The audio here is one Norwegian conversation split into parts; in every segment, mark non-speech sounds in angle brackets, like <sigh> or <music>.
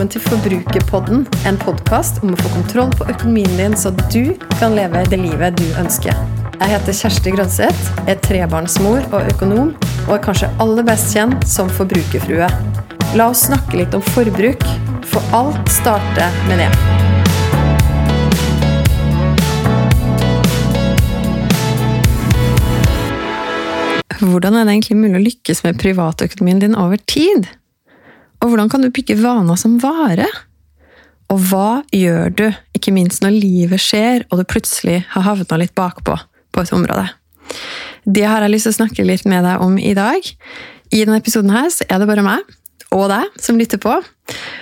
velkommen til Forbrukerpodden, en podkast om å få kontroll på økonomien din, så du kan leve det livet du ønsker. Jeg heter Kjersti Grønseth, er trebarnsmor og økonom, og er kanskje aller best kjent som forbrukerfrue. La oss snakke litt om forbruk, for alt starter med det. Hvordan er det egentlig mulig å lykkes med privatøkonomien din over tid? Og hvordan kan du bygge vaner som varer? Og hva gjør du, ikke minst når livet skjer og du plutselig har havna litt bakpå på et område? Det har jeg lyst til å snakke litt med deg om i dag. I denne episoden her så er det bare meg og deg som lytter på.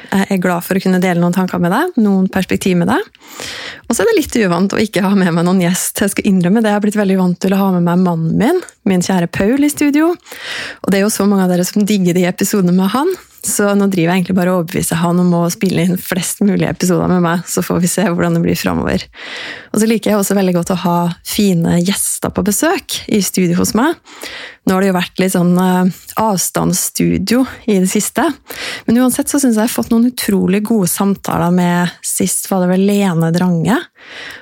Jeg er glad for å kunne dele noen tanker med deg, noen perspektiv med deg. Og så er det litt uvant å ikke ha med meg noen gjest. Jeg skal innrømme det. Jeg har blitt veldig vant til å ha med meg mannen min, min kjære Paul, i studio. Og det er jo så mange av dere som digger de episodene med han. Så nå driver jeg egentlig bare og overbeviser han om å spille inn flest mulig episoder med meg, så får vi se hvordan det blir framover. Og så liker jeg også veldig godt å ha fine gjester på besøk i studio hos meg. Nå har det jo vært litt sånn uh, avstandsstudio i det siste, men uansett så syns jeg jeg har fått noen utrolig gode samtaler med Sist var det vel Lene Drange,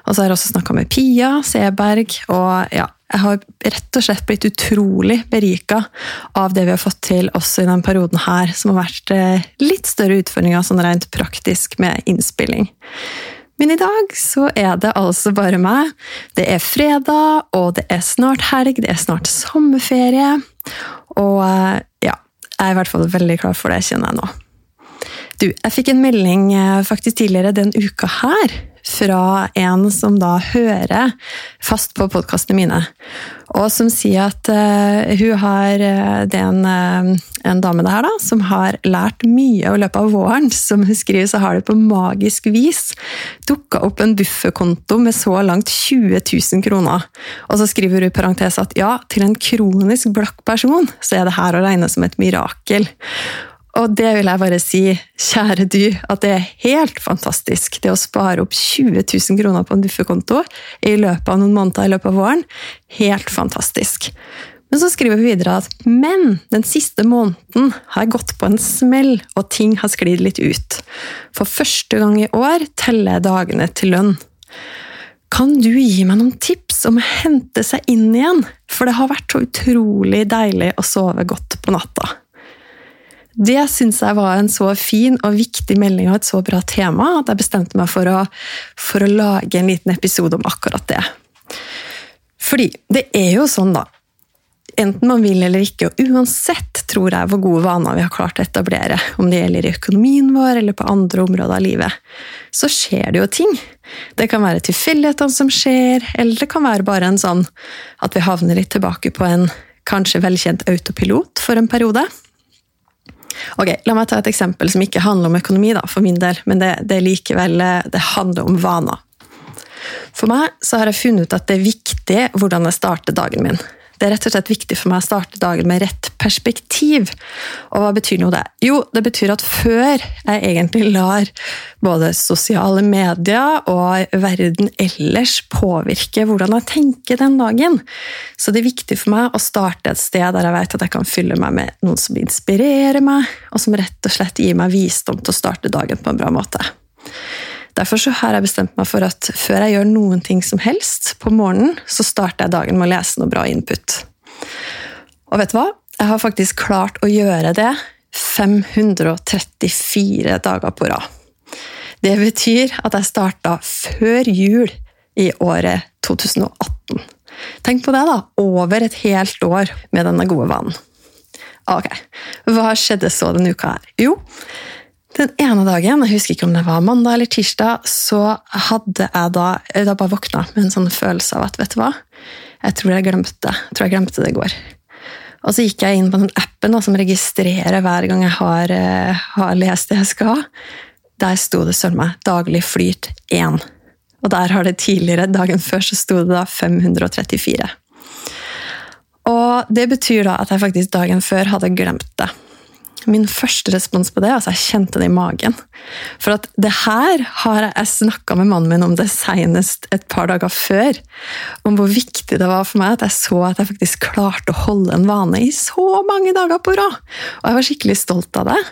og så har jeg også snakka med Pia Seberg, og ja, jeg har rett og slett blitt utrolig berika av det vi har fått til også i denne perioden her, som har vært eh, litt større utfordringer sånn rent praktisk med innspilling. Men i dag så er det altså bare meg. Det er fredag, og det er snart helg, det er snart sommerferie. Og eh, ja, jeg er i hvert fall veldig klar for det, kjenner jeg nå. Du, jeg fikk en melding eh, faktisk tidligere den uka her fra en som da hører fast på podkastene mine, og som sier at uh, hun har uh, Det er en, uh, en dame det her da, som har lært mye i løpet av våren. Som hun skriver, så har det på magisk vis dukka opp en bufferkonto med så langt 20 000 kroner. Og så skriver hun i parentes at ja, til en kronisk blakk person så er det her å regne som et mirakel. Og det vil jeg bare si, kjære du, at det er helt fantastisk. Det å spare opp 20 000 kroner på en duffekonto i løpet av noen måneder i løpet av våren. Helt fantastisk. Men så skriver vi videre at men den siste måneden har jeg gått på en smell, og ting har sklidd litt ut. For første gang i år teller jeg dagene til lønn. Kan du gi meg noen tips om å hente seg inn igjen? For det har vært så utrolig deilig å sove godt på natta. Det syns jeg var en så fin og viktig melding og et så bra tema at jeg bestemte meg for å, for å lage en liten episode om akkurat det. Fordi det er jo sånn, da, enten man vil eller ikke, og uansett tror jeg hvor gode vaner vi har klart å etablere, om det gjelder i økonomien vår eller på andre områder av livet, så skjer det jo ting. Det kan være tilfeldighetene som skjer, eller det kan være bare en sånn at vi havner litt tilbake på en kanskje velkjent autopilot for en periode. Ok, La meg ta et eksempel som ikke handler om økonomi, da, for min del, men det, det, likevel, det handler om vaner. For meg så har jeg funnet ut at det er viktig hvordan jeg starter dagen min. Det er rett og slett viktig for meg å starte dagen med rett perspektiv. Og hva betyr nå det? Jo, det betyr at før jeg egentlig lar både sosiale medier og verden ellers påvirke hvordan jeg tenker den dagen, så det er viktig for meg å starte et sted der jeg vet at jeg kan fylle meg med noen som inspirerer meg, og som rett og slett gir meg visdom til å starte dagen på en bra måte. Derfor har jeg bestemt meg for at før jeg gjør noen ting som helst på morgenen, så starter jeg dagen med å lese noe bra input. Og vet du hva? Jeg har faktisk klart å gjøre det 534 dager på rad. Det betyr at jeg starta før jul i året 2018. Tenk på det, da! Over et helt år med denne gode vanen. Ok, hva skjedde så denne uka her? Jo, den ene dagen, jeg husker ikke om det var mandag eller tirsdag, så hadde jeg da, da bare våkna med en sånn følelse av at vet du hva, jeg tror jeg glemte, det. jeg tror jeg glemte det i går. Og så gikk jeg inn på den appen da, som registrerer hver gang jeg har, uh, har lest det jeg skal. Der sto det søren meg 'daglig flyt 1'. Og der har det tidligere, dagen før, så sto det da 534. Og det betyr da at jeg faktisk dagen før hadde glemt det. Min første respons på det, altså jeg kjente det i magen. For at det her har jeg snakka med mannen min om det senest et par dager før. Om hvor viktig det var for meg at jeg så at jeg faktisk klarte å holde en vane i så mange dager på rad. Og jeg var skikkelig stolt av det.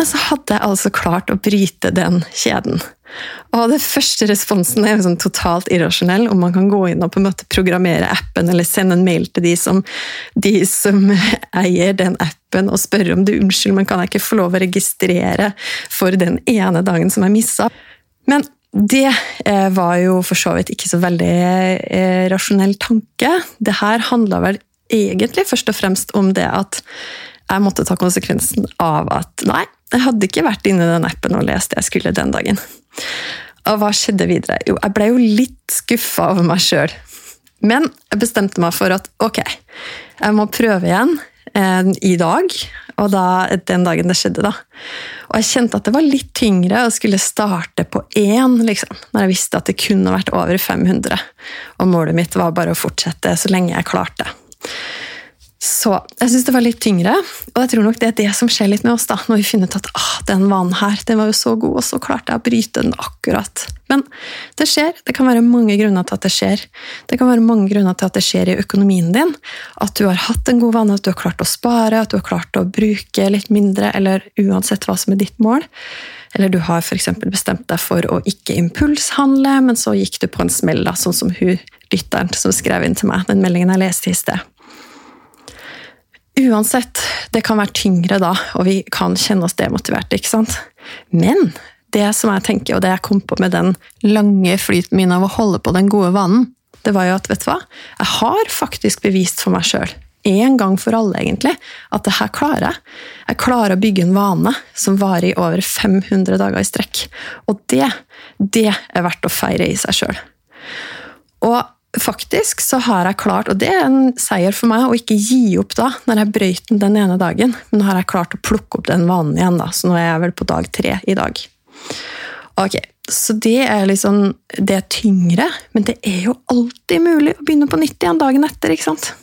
Men så hadde jeg altså klart å bryte den kjeden. Og den første responsen er sånn totalt irrasjonell, om man kan gå inn og på en måte programmere appen eller sende en mail til de som, de som <laughs> eier den appen og spørre om du unnskyld, men kan jeg ikke få lov å registrere for den ene dagen som jeg missa? Men det eh, var jo for så vidt ikke så veldig eh, rasjonell tanke. Det her handla vel egentlig først og fremst om det at jeg måtte ta konsekvensen av at nei, jeg hadde ikke vært inne i den appen og lest det jeg skulle den dagen. Og hva skjedde videre? Jo, jeg ble jo litt skuffa over meg sjøl. Men jeg bestemte meg for at ok, jeg må prøve igjen eh, i dag. Og da, den dagen det skjedde, da. Og jeg kjente at det var litt tyngre å skulle starte på én, liksom. Når jeg visste at det kunne vært over 500. Og målet mitt var bare å fortsette så lenge jeg klarte. Så jeg syns det var litt tyngre, og jeg tror nok det er det som skjer litt med oss da, når vi finner ut at ah, den vanen her den var jo så god, og så klarte jeg å bryte den akkurat. Men det skjer. Det kan være mange grunner til at det skjer. Det kan være mange grunner til at det skjer i økonomien din. At du har hatt en god vane, at du har klart å spare, at du har klart å bruke litt mindre, eller uansett hva som er ditt mål. Eller du har f.eks. bestemt deg for å ikke impulshandle, men så gikk du på en smell, da, sånn som hun lytteren som skrev inn til meg den meldingen jeg leste i sted. Uansett, det kan være tyngre da, og vi kan kjenne oss demotiverte, ikke sant? Men det som jeg tenker, og det jeg kom på med den lange flyten min av å holde på den gode vanen, det var jo at, vet du hva, jeg har faktisk bevist for meg sjøl, en gang for alle egentlig, at det her klarer jeg. Jeg klarer å bygge en vane som varer i over 500 dager i strekk. Og det, det er verdt å feire i seg sjøl. Og faktisk så har jeg klart, og det er en seier for meg, å ikke gi opp da, når jeg brøyt den den ene dagen. Men nå har jeg klart å plukke opp den vanen igjen, da, så nå er jeg vel på dag tre i dag. Ok, Så det er liksom Det er tyngre, men det er jo alltid mulig å begynne på nytt igjen dagen etter, ikke sant?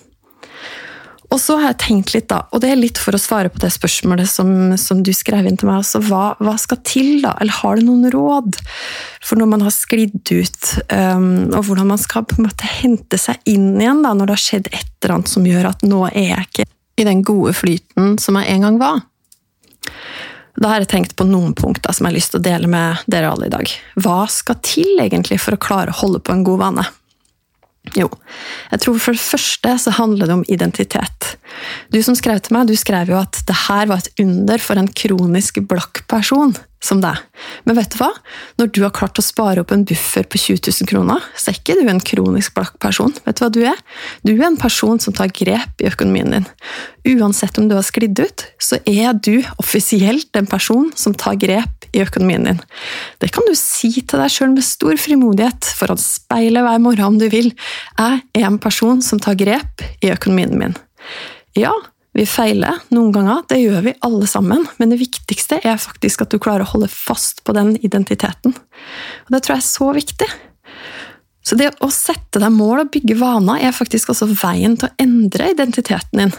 Og så har jeg tenkt litt, da, og det er litt for å svare på det spørsmålet som, som du skrev inn til meg. altså hva, hva, skal til, da? Eller har du noen råd for når man har sklidd ut? Um, og hvordan man skal på en måte hente seg inn igjen da, når det har skjedd et eller annet som gjør at nå er jeg ikke i den gode flyten som jeg en gang var? Da har jeg tenkt på noen punkter som jeg har lyst til å dele med dere alle i dag. Hva skal til egentlig for å klare å holde på en god vane? Jo, jeg tror for det første så handler det om identitet. Du som skrev til meg, du skrev jo at det her var et under for en kronisk blakk person som deg. Men vet du hva? Når du har klart å spare opp en buffer på 20 000 kroner, så er ikke du en kronisk blakk person. Vet du hva du er? Du er en person som tar grep i økonomien din. Uansett om du har sklidd ut, så er du offisielt en person som tar grep i økonomien din. Det kan du si til deg sjøl med stor frimodighet foran speilet hver morgen om du vil. Jeg er en person som tar grep i økonomien min. Ja, vi feiler noen ganger, det gjør vi alle sammen, men det viktigste er faktisk at du klarer å holde fast på den identiteten. Og Det tror jeg er så viktig. Så det å sette deg mål og bygge vaner er faktisk også veien til å endre identiteten din.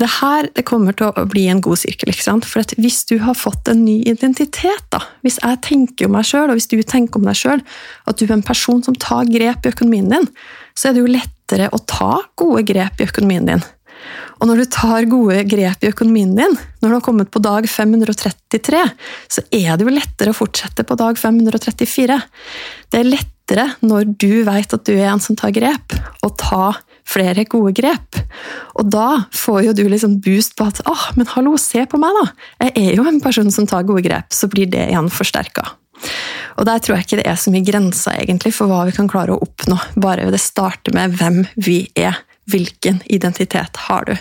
Det her det kommer til å bli en god sirkel. ikke sant? For Hvis du har fått en ny identitet, da, hvis jeg tenker om meg sjøl, og hvis du tenker om deg sjøl, at du er en person som tar grep i økonomien din, så er det jo lettere å ta gode grep i økonomien din. Og når du tar gode grep i økonomien din, når du har kommet på dag 533, så er det jo lettere å fortsette på dag 534. Det er lettere når du vet at du er en som tar grep, å ta flere gode grep. Og da får jo du liksom boost på at åh, oh, men hallo, se på meg, da! Jeg er jo en person som tar gode grep. Så blir det igjen forsterka. Og der tror jeg ikke det er så mye grenser egentlig for hva vi kan klare å oppnå, bare det starter med hvem vi er. Hvilken identitet har du?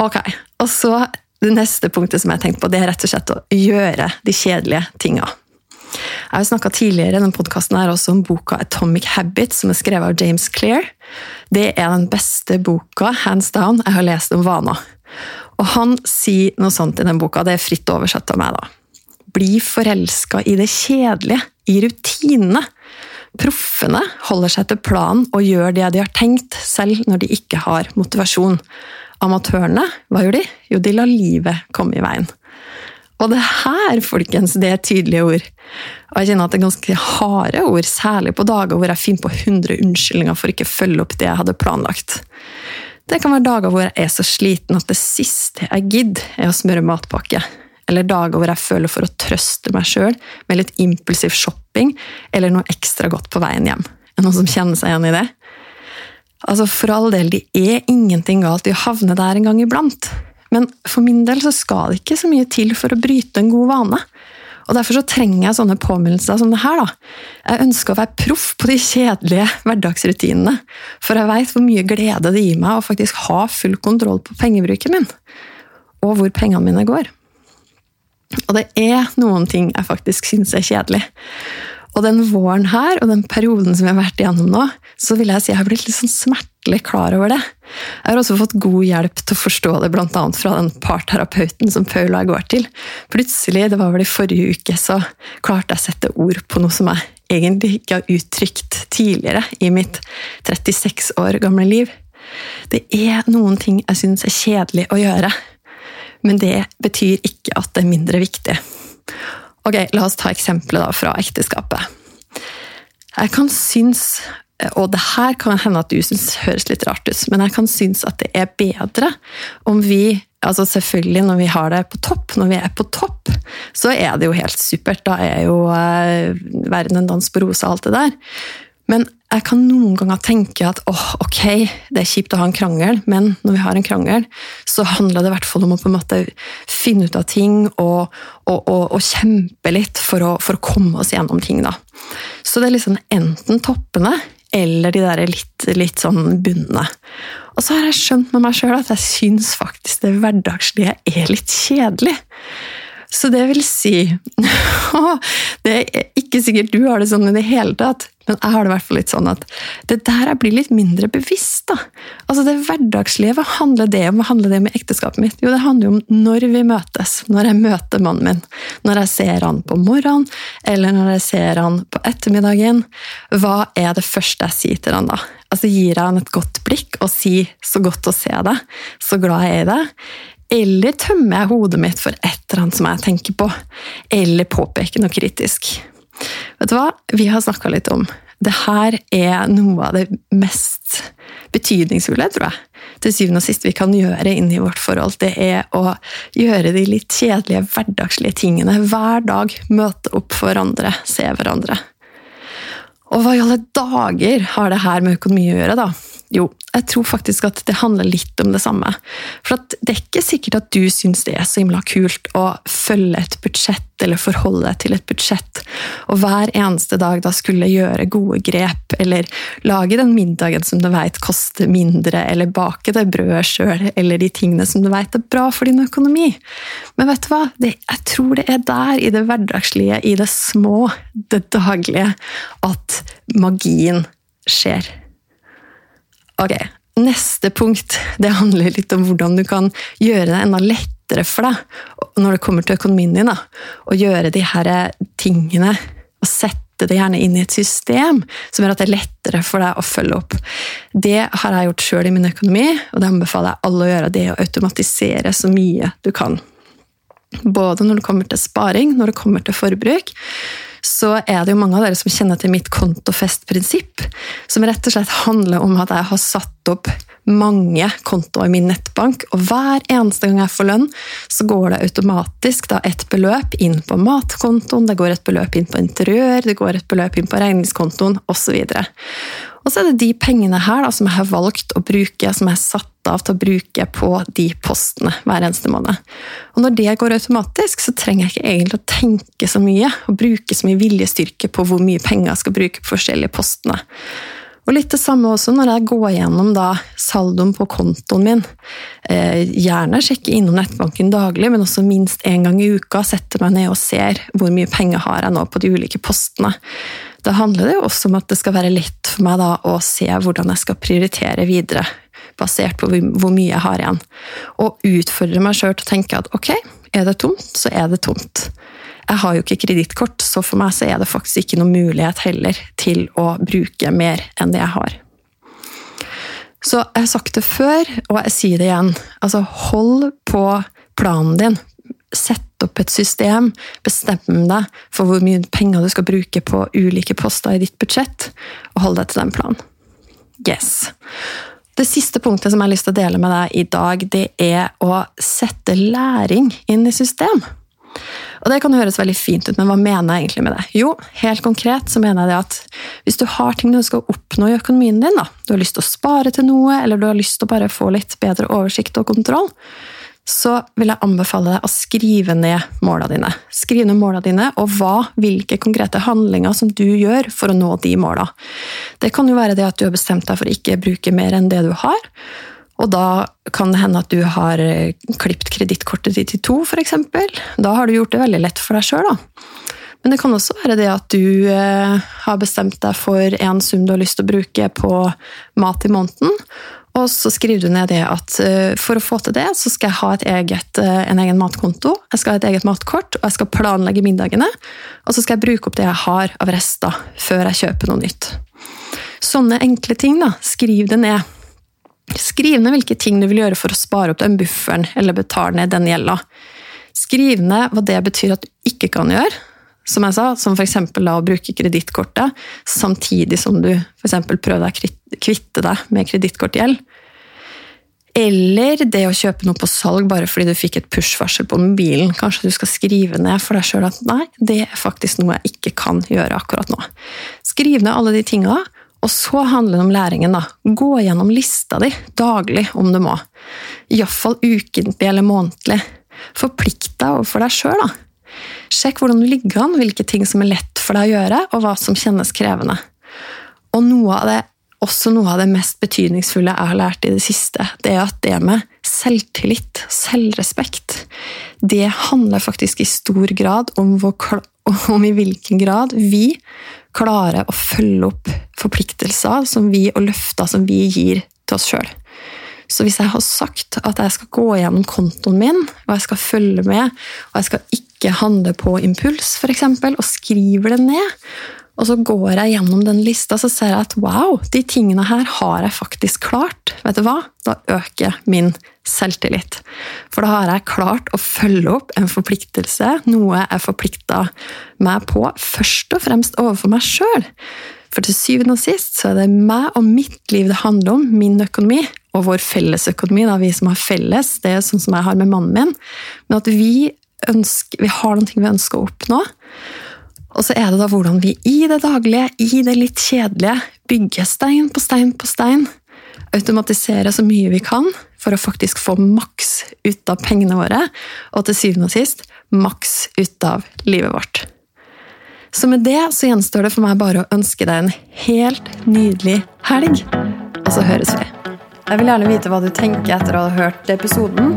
Ok, og så Det neste punktet som jeg har tenkt på, det er rett og slett å gjøre de kjedelige tinga. Jeg har snakka tidligere i denne podkasten også om boka Atomic Habits, som er skrevet av James Clear. Det er den beste boka, hands down, jeg har lest om vaner. Og han sier noe sånt i den boka, det er fritt oversett av meg, da. Bli forelska i det kjedelige, i rutinene. Proffene holder seg til planen og gjør det de har tenkt, selv når de ikke har motivasjon. Amatørene, hva gjør de? Jo, de lar livet komme i veien. Og det her, folkens, det er tydelige ord. Og jeg kjenner at det er ganske harde ord, særlig på dager hvor jeg finner på 100 unnskyldninger for ikke å følge opp det jeg hadde planlagt. Det kan være dager hvor jeg er så sliten at det siste jeg gidder, er å smøre matpakke. Eller dager hvor jeg føler for å trøste meg sjøl med litt impulsiv shopping eller noe ekstra godt på veien hjem. Er noen som kjenner seg igjen i det? Altså, For all del, det er ingenting galt i å havne der en gang iblant. Men for min del så skal det ikke så mye til for å bryte en god vane. Og Derfor så trenger jeg sånne påminnelser som det her. da. Jeg ønsker å være proff på de kjedelige hverdagsrutinene. For jeg veit hvor mye glede det gir meg å faktisk ha full kontroll på pengebruken min. Og hvor pengene mine går. Og det er noen ting jeg faktisk syns er kjedelig. Og den våren her, og den perioden som vi har vært igjennom nå, så vil jeg si jeg har blitt litt sånn smertelig klar over det. Jeg har også fått god hjelp til å forstå det, bl.a. fra den parterapeuten som Paul og jeg går til. Plutselig, det var vel i forrige uke, så klarte jeg å sette ord på noe som jeg egentlig ikke har uttrykt tidligere i mitt 36 år gamle liv. Det er noen ting jeg syns er kjedelig å gjøre, men det betyr ikke at det er mindre viktig. Ok, La oss ta eksempelet da fra ekteskapet. Jeg kan synes, og det her kan hende at du syns høres litt rart ut, men jeg kan synes at det er bedre om vi altså Selvfølgelig, når vi har det på topp, når vi er på topp, så er det jo helt supert. Da er jo eh, verden en dans på rosa, alt det der. Men jeg kan noen ganger tenke at åh, ok, det er kjipt å ha en krangel, men når vi har en krangel, så handler det i hvert fall om å på en måte finne ut av ting og, og, og, og kjempe litt for å, for å, komme oss gjennom ting. da. Så det er liksom enten toppene eller de der litt, litt sånn bunnene. Og så har jeg skjønt med meg sjøl at jeg syns faktisk det hverdagslige er litt kjedelig. Så det vil si <laughs> Det er ikke sikkert du har det sånn i det hele tatt, men jeg har det i hvert fall litt sånn at det der jeg blir litt mindre bevisst. da. Altså Det hverdagslige, hva handler det om? Hva handler det om i ekteskapet mitt? Jo, det handler jo om når vi møtes. Når jeg møter mannen min. Når jeg ser han på morgenen, eller når jeg ser han på ettermiddagen. Hva er det første jeg sier til han da? Altså Gir jeg han et godt blikk og sier 'så godt å se deg', 'så glad jeg er i deg'? Eller tømmer jeg hodet mitt for et eller annet som jeg tenker på? Eller påpeker noe kritisk? Vet du hva? Vi har snakka litt om det her er noe av det mest betydningsfulle, tror jeg, til syvende og sist vi kan gjøre inni vårt forhold. Det er å gjøre de litt kjedelige, hverdagslige tingene hver dag. Møte opp for hverandre, se hverandre. Og hva i alle dager har det her med økonomi å gjøre, da? Jo, jeg tror faktisk at det handler litt om det samme. For det er ikke sikkert at du syns det er så himla kult å følge et budsjett eller forholde deg til et budsjett, og hver eneste dag da skulle gjøre gode grep, eller lage den middagen som du veit koster mindre, eller bake det brødet sjøl, eller de tingene som du veit er bra for din økonomi. Men vet du hva? Det, jeg tror det er der, i det hverdagslige, i det små, det daglige, at magien skjer. Ok, Neste punkt det handler litt om hvordan du kan gjøre det enda lettere for deg når det kommer til økonomien din. Da. Å gjøre de her tingene og sette det gjerne inn i et system som gjør at det er lettere for deg å følge opp. Det har jeg gjort sjøl i min økonomi, og det anbefaler jeg alle å gjøre. Det å automatisere så mye du kan. Både når det kommer til sparing, når det kommer til forbruk så er det jo mange av dere som kjenner til mitt kontofestprinsipp, som rett og slett handler om at jeg har satt opp mange kontoer i min nettbank, og hver eneste gang jeg får lønn, så går det automatisk da et beløp inn på matkontoen, det går et beløp inn på interiør, det går et beløp inn på regningskontoen osv. Og så er det de pengene her da, som jeg har valgt å bruke, som jeg har satt av til å bruke på de postene hver eneste måned. Og når det går automatisk, så trenger jeg ikke egentlig å tenke så mye og bruke så mye viljestyrke på hvor mye penger jeg skal bruke på forskjellige postene. Og litt det samme også når jeg går gjennom da saldoen på kontoen min. Eh, gjerne sjekke innom nettbanken daglig, men også minst én gang i uka. Setter meg ned og ser hvor mye penger har jeg nå på de ulike postene. Da handler det jo også om at det skal være lett for meg da å se hvordan jeg skal prioritere videre, basert på hvor mye jeg har igjen. Og utfordre meg sjøl til å tenke at ok, er det tomt, så er det tomt. Jeg har jo ikke kredittkort, så for meg så er det faktisk ikke noen mulighet heller til å bruke mer enn det jeg har. Så jeg har sagt det før, og jeg sier det igjen. Altså, hold på planen din. Sett opp et system. Bestem deg for hvor mye penger du skal bruke på ulike poster i ditt budsjett, og hold deg til den planen. Yes. Det siste punktet som jeg har lyst til å dele med deg i dag, det er å sette læring inn i system. Og Det kan høres veldig fint ut, men hva mener jeg egentlig med det? Jo, helt konkret så mener jeg det at hvis du har ting du skal oppnå i økonomien din, da, du har lyst til å spare til noe, eller du har lyst til å bare få litt bedre oversikt og kontroll, så vil jeg anbefale deg å skrive ned målene dine. Skriv ned målene dine, og hva, hvilke konkrete handlinger som du gjør for å nå de målene. Det kan jo være det at du har bestemt deg for å ikke bruke mer enn det du har, og da kan det hende at du har eh, klippet kredittkortet ditt i to, f.eks. Da har du gjort det veldig lett for deg sjøl, Men det kan også være det at du eh, har bestemt deg for en sum du har lyst til å bruke på mat i måneden, og så skriver du ned det at uh, for å få til det, så skal jeg ha eget, uh, en egen matkonto, jeg skal ha et eget matkort, og jeg skal planlegge middagene. Og så skal jeg bruke opp det jeg har av rester, før jeg kjøper noe nytt. Sånne enkle ting, da. Skriv det ned. Skriv ned hvilke ting du vil gjøre for å spare opp den bufferen eller betale ned den gjelda. Skriv ned hva det betyr at du ikke kan gjøre, som jeg sa, som f.eks. å bruke kredittkortet samtidig som du for prøver å kvitte deg med kredittkortgjeld. Eller det å kjøpe noe på salg bare fordi du fikk et push-varsel på mobilen. Kanskje du skal skrive ned for deg sjøl at nei, det er faktisk noe jeg ikke kan gjøre akkurat nå. Skriv ned alle de tinga, og så handler det om læringen. da. Gå gjennom lista di daglig om du må. Iallfall ukentlig eller månedlig. Forplikt deg overfor deg sjøl. Sjekk hvordan du ligger an, hvilke ting som er lett for deg å gjøre, og hva som kjennes krevende. Og noe av det, også noe av det mest betydningsfulle jeg har lært i det siste, det er at det med selvtillit, selvrespekt, det handler faktisk i stor grad om, hvor, om i hvilken grad vi klarer å følge opp forpliktelser vi, og løfter som vi gir til oss sjøl. Så hvis jeg har sagt at jeg skal gå gjennom kontoen min, og jeg skal følge med, og jeg skal ikke handle på impuls, f.eks., og skriver det ned, og så går jeg gjennom den lista så ser jeg at wow, de tingene her har jeg faktisk klart. Vet du hva? Da øker min selvtillit. For da har jeg klart å følge opp en forpliktelse, noe jeg forplikta meg på, først og fremst overfor meg sjøl. For til syvende og sist så er det meg og mitt liv det handler om, min økonomi og vår felles økonomi, da, vi som har felles, det er sånn som jeg har med mannen min. Men at vi, ønsker, vi har noe vi ønsker å oppnå. Og så er det da hvordan vi i det daglige, i det litt kjedelige, bygger stein på stein på stein. Automatiserer så mye vi kan for å faktisk få maks ut av pengene våre. Og til syvende og sist maks ut av livet vårt. Så med det så gjenstår det for meg bare å ønske deg en helt nydelig helg. Og så høres vi. Jeg vil gjerne vite hva du tenker etter å ha hørt episoden.